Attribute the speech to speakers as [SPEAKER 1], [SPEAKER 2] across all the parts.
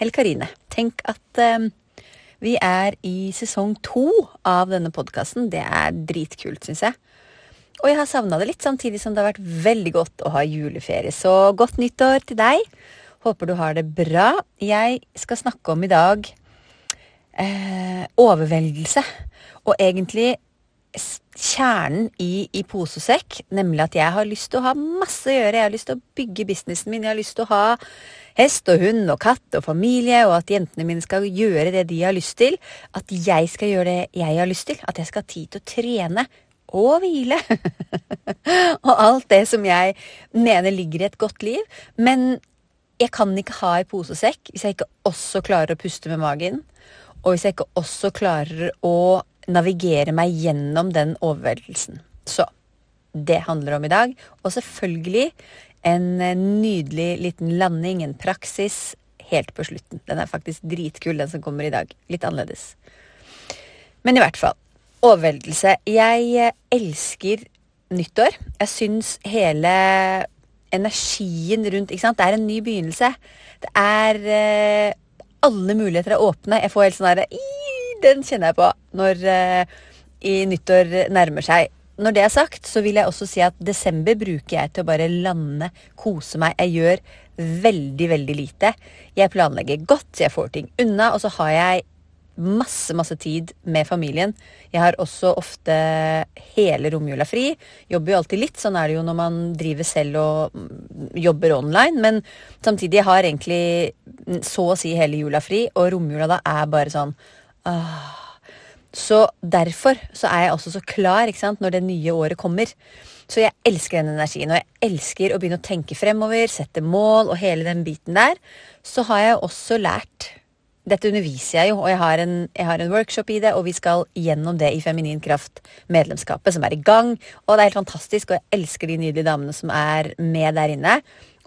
[SPEAKER 1] Helle Karine. Tenk at eh, vi er i sesong to av denne podkasten. Det er dritkult, syns jeg. Og jeg har savna det litt, samtidig som det har vært veldig godt å ha juleferie. Så godt nyttår til deg. Håper du har det bra. Jeg skal snakke om i dag eh, overveldelse. Og egentlig kjernen i, i posesekk, nemlig at jeg har lyst til å ha masse å gjøre. Jeg har lyst til å bygge businessen min. Jeg har lyst til å ha hest og hund og katt og familie, og at jentene mine skal gjøre det de har lyst til. At jeg skal gjøre det jeg har lyst til. At jeg skal ha tid til å trene og hvile. og alt det som jeg mener ligger i et godt liv. Men jeg kan ikke ha i posesekk hvis jeg ikke også klarer å puste med magen. Og hvis jeg ikke også klarer å navigere meg gjennom den overveldelsen. Så det handler om i dag. Og selvfølgelig en nydelig liten landing, en praksis, helt på slutten. Den er faktisk dritkul, den som kommer i dag. Litt annerledes. Men i hvert fall. Overveldelse. Jeg elsker nyttår. Jeg syns hele energien rundt ikke sant? Det er en ny begynnelse. Det er eh, Alle muligheter er åpne. Jeg får helt sånn herre den kjenner jeg på når uh, i nyttår nærmer seg. Når det er sagt, så vil jeg også si at desember bruker jeg til å bare lande, kose meg. Jeg gjør veldig, veldig lite. Jeg planlegger godt, jeg får ting unna. Og så har jeg masse, masse tid med familien. Jeg har også ofte hele romjula fri. Jobber jo alltid litt, sånn er det jo når man driver selv og mm, jobber online. Men samtidig, jeg har egentlig så å si hele jula fri, og romjula da er bare sånn. Så derfor så er jeg også så klar når det nye året kommer. Så jeg elsker den energien, og jeg elsker å begynne å tenke fremover, sette mål og hele den biten der. Så har jeg også lært Dette underviser jeg jo, og jeg har, en, jeg har en workshop i det, og vi skal gjennom det i Feminin Kraft-medlemskapet, som er i gang. Og det er helt fantastisk, og jeg elsker de nydelige damene som er med der inne.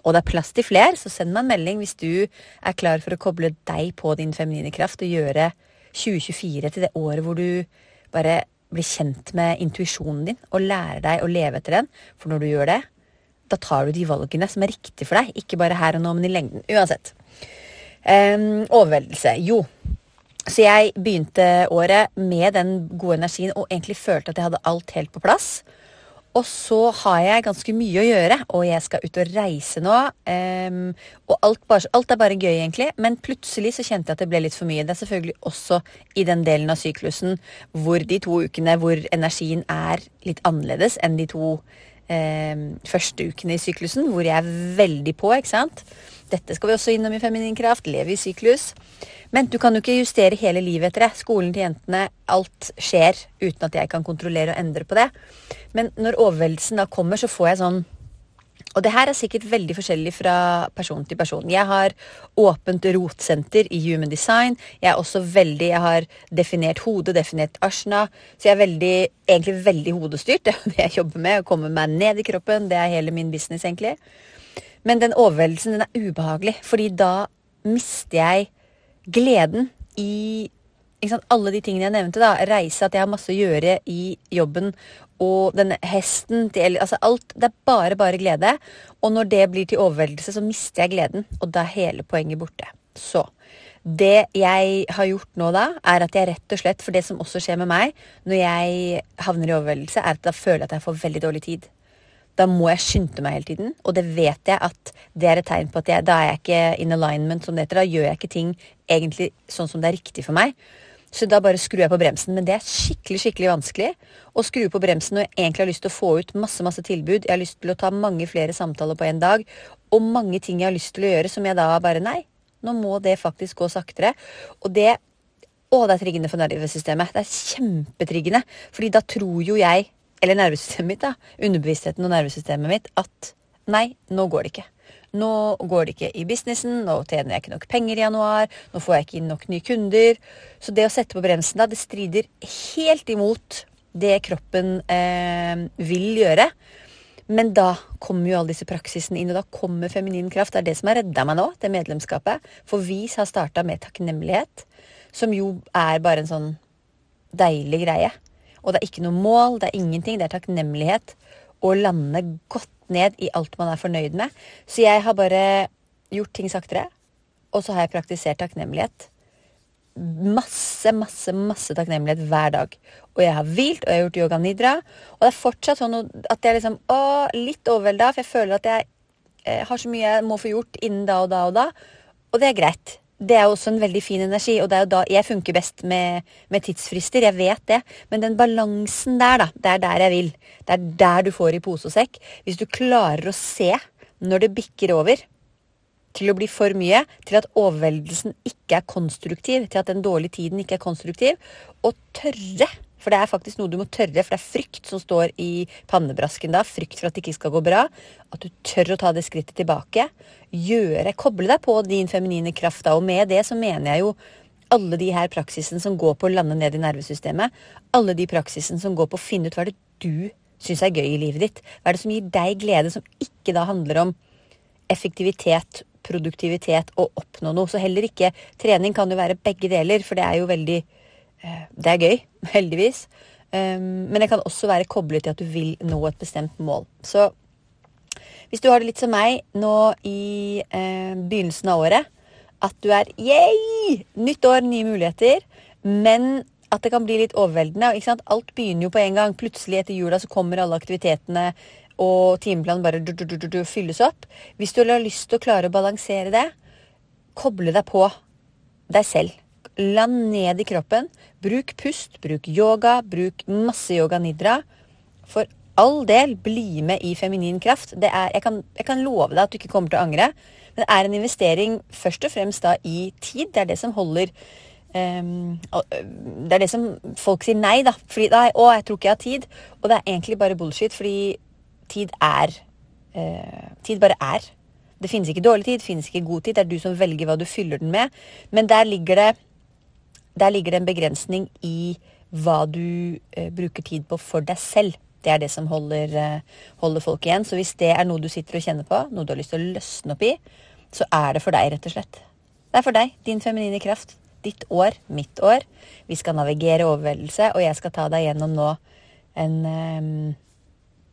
[SPEAKER 1] Og det er plass til fler, så send meg en melding hvis du er klar for å koble deg på din feminine kraft og gjøre 2024 til det året hvor du bare blir kjent med intuisjonen din og lærer deg å leve etter den. For når du gjør det, da tar du de valgene som er riktige for deg. Ikke bare her og nå, men i lengden. Uansett. Um, overveldelse. Jo. Så jeg begynte året med den gode energien og egentlig følte at jeg hadde alt helt på plass. Og så har jeg ganske mye å gjøre, og jeg skal ut og reise nå. Um, og alt, bare, alt, er bare gøy, egentlig. Men plutselig så kjente jeg at det ble litt for mye. Det er selvfølgelig også i den delen av syklusen hvor de to ukene hvor energien er litt annerledes enn de to um, første ukene i syklusen, hvor jeg er veldig på, ikke sant. Dette skal vi også innom i Feminin kraft. Leve i syklus. Men du kan jo ikke justere hele livet etter det. Skolen til jentene, alt skjer uten at jeg kan kontrollere og endre på det. Men når overveldelsen da kommer, så får jeg sånn og det her er sikkert veldig forskjellig fra person til person. Jeg har åpent rotsenter i Human Design. Jeg er også veldig, jeg har definert hode, definert ashna. Så jeg er veldig, egentlig veldig hodestyrt. Det er det jeg jobber med. Å komme meg ned i kroppen. Det er hele min business, egentlig. Men den overveldelsen, den er ubehagelig. Fordi da mister jeg gleden i alle de tingene jeg nevnte. da, Reise, at jeg har masse å gjøre i jobben. Og denne hesten til altså alt, Det er bare, bare glede. Og når det blir til overveldelse, så mister jeg gleden. Og da er hele poenget borte. Så det jeg har gjort nå da, er at jeg rett og slett For det som også skjer med meg når jeg havner i overveldelse, er at da føler jeg at jeg får veldig dårlig tid. Da må jeg skynde meg hele tiden, og det vet jeg at det er et tegn på at jeg, da er jeg ikke in alignment, som det heter. Da gjør jeg ikke ting egentlig sånn som det er riktig for meg. Så da bare skrur jeg på bremsen. Men det er skikkelig skikkelig vanskelig å skru på bremsen når jeg egentlig har lyst til å få ut masse masse tilbud. Jeg har lyst til å ta mange flere samtaler på en dag, og mange ting jeg har lyst til å gjøre som jeg da bare Nei, nå må det faktisk gå saktere. Og det Å, det er triggende for nervesystemet. Det er kjempetriggende. Fordi da tror jo jeg eller nervesystemet mitt, da, underbevisstheten og nervesystemet mitt, at nei, nå går det ikke. Nå går det ikke i businessen, nå tjener jeg ikke nok penger i januar, nå får jeg ikke inn nok nye kunder. Så det å sette på bremsen da, det strider helt imot det kroppen eh, vil gjøre. Men da kommer jo alle disse praksisene inn, og da kommer feminin kraft. Det er det som har redda meg nå, det medlemskapet. For vi har starta med takknemlighet, som jo er bare en sånn deilig greie. Og det er ikke noe mål, det er ingenting. Det er takknemlighet. Å lande godt ned i alt man er fornøyd med. Så jeg har bare gjort ting saktere, og så har jeg praktisert takknemlighet masse, masse masse takknemlighet hver dag. Og jeg har hvilt, og jeg har gjort yoga nidra. Og det er fortsatt sånn at jeg liksom å, litt overvelda, for jeg føler at jeg eh, har så mye jeg må få gjort innen da og da og da. Og det er greit. Det er jo også en veldig fin energi, og det er jo da jeg funker best med, med tidsfrister. Jeg vet det. Men den balansen der, da, det er der jeg vil. Det er der du får i pose og sekk. Hvis du klarer å se når det bikker over, til å bli for mye, til at overveldelsen ikke er konstruktiv, til at den dårlige tiden ikke er konstruktiv, og tørre. For det er faktisk noe du må tørre, for det er frykt som står i pannebrasken da. Frykt for at det ikke skal gå bra. At du tør å ta det skrittet tilbake. Gjøre, Koble deg på din feminine kraft da. Og med det så mener jeg jo alle de her praksisene som går på å lande ned i nervesystemet. Alle de praksisene som går på å finne ut hva det du syns er gøy i livet ditt. Hva er det som gir deg glede, som ikke da handler om effektivitet produktivitet og oppnå noe. Så heller ikke trening kan jo være begge deler, for det er jo veldig Det er gøy, heldigvis. Um, men det kan også være koblet til at du vil nå et bestemt mål. Så hvis du har det litt som meg nå i eh, begynnelsen av året, at du er yeah! Nytt år, nye muligheter. Men at det kan bli litt overveldende. Alt begynner jo på en gang. Plutselig etter jula så kommer alle aktivitetene og timeplanen bare du, du, du, fylles opp. Hvis du har lyst til å klare å balansere det, koble deg på deg selv. Land ned i kroppen. Bruk pust, bruk yoga, bruk masse yoga nidra. For all del, bli med i feminin kraft. Er, jeg, kan, jeg, kan, love deg at du ikke kommer til å angre. Men det er en investering først og fremst da i tid. Det er det som holder um, Det er det som folk sier nei, da. Fordi nei, 'Å, jeg tror ikke jeg har tid'. Og det er egentlig bare bullshit, fordi tid er uh, Tid bare er. Det finnes ikke dårlig tid, det finnes ikke god tid. Det er du som velger hva du fyller den med. Men der ligger det, der ligger det en begrensning i hva du eh, bruker tid på for deg selv. Det er det som holder, eh, holder, folk igjen. Så hvis det er noe du sitter og kjenner på, noe du har lyst til å løsne opp i, så er det for deg, rett og slett. Det er for deg. Din feminine kraft. Ditt år, mitt år. Vi skal navigere overveldelse, og jeg skal ta deg gjennom nå en um,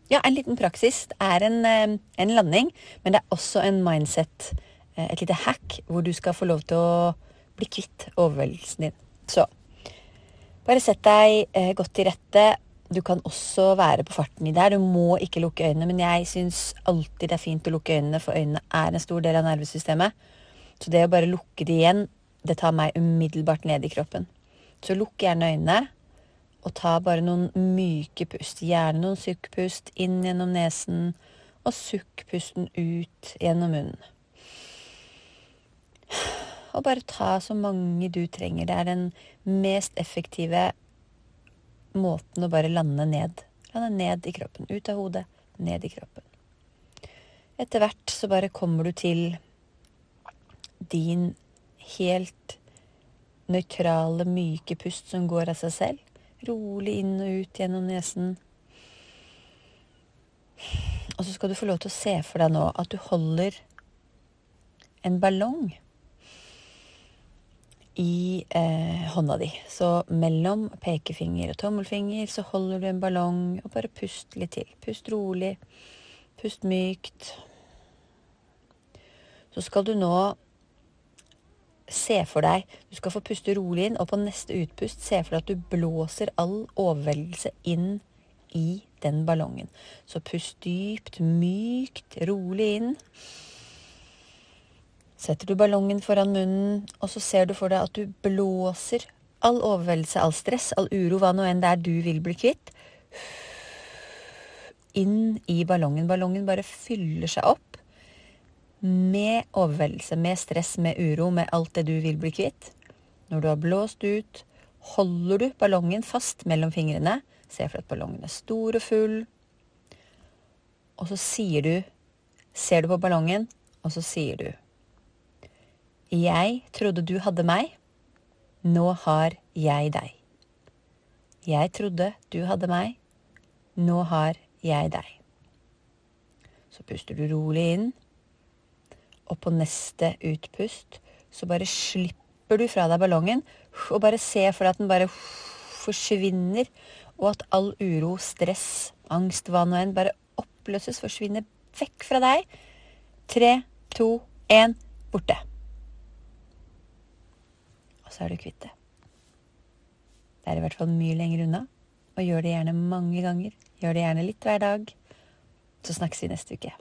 [SPEAKER 1] ja, en liten praksis. Det er en, eh, en, landing, men det er også en mindset, eh, et lite hack, hvor du skal få lov til å bli kvitt overveldelsen din. Så bare sett deg eh, godt til rette. Du kan også være på farten i det her. Du må ikke lukke øynene, men jeg syns alltid det er fint å lukke øynene, for øynene er en stor del av nervesystemet. Så det å bare lukke de igjen, det tar meg umiddelbart ned i kroppen. Så lukk gjerne øynene. Og ta bare noen myke pust. Gjerne noen sukkpust inn gjennom nesen, og sukkpusten ut gjennom munnen. Og bare ta så mange du trenger. Det er den mest effektive måten å bare lande ned. Lande ned i kroppen. Ut av hodet, ned i kroppen. Etter hvert så bare kommer du til din helt nøytrale, myke pust som går av seg selv. Rolig inn og ut gjennom nesen. Og så skal du få lov til å se for deg nå at du holder en ballong i eh, hånda di. Så mellom pekefinger og tommelfinger så holder du en ballong, og bare pust litt til. Pust rolig. Pust mykt. Så skal du nå se for deg Du skal få puste rolig inn, og på neste utpust se for deg at du blåser all overveldelse inn i den ballongen. Så pust dypt, mykt, rolig inn. Setter du ballongen foran munnen, og så ser du for deg at du blåser all overveldelse, all stress, all uro, hva nå enn det er du vil bli kvitt, inn i ballongen. Ballongen bare fyller seg opp med overveldelse, med stress, med uro, med alt det du vil bli kvitt. Når du har blåst ut, holder du ballongen fast mellom fingrene. Se for deg at ballongen er stor og full. Og så sier du, ser du på ballongen, Og så sier du Jeg trodde du hadde meg. Nå har jeg deg. Jeg trodde du hadde meg. Nå har jeg deg. Så puster du rolig inn. Og på neste utpust så bare slipper du fra deg ballongen og bare ser for deg at den bare forsvinner, og at all uro, stress, angst, hva nå enn, bare oppløses, forsvinner vekk fra deg. Tre, to, én borte. Så er du kvitt det. Det er i hvert fall mye lenger unna, og gjør det gjerne mange ganger. Gjør det gjerne litt hver dag. Så snakkes vi neste uke.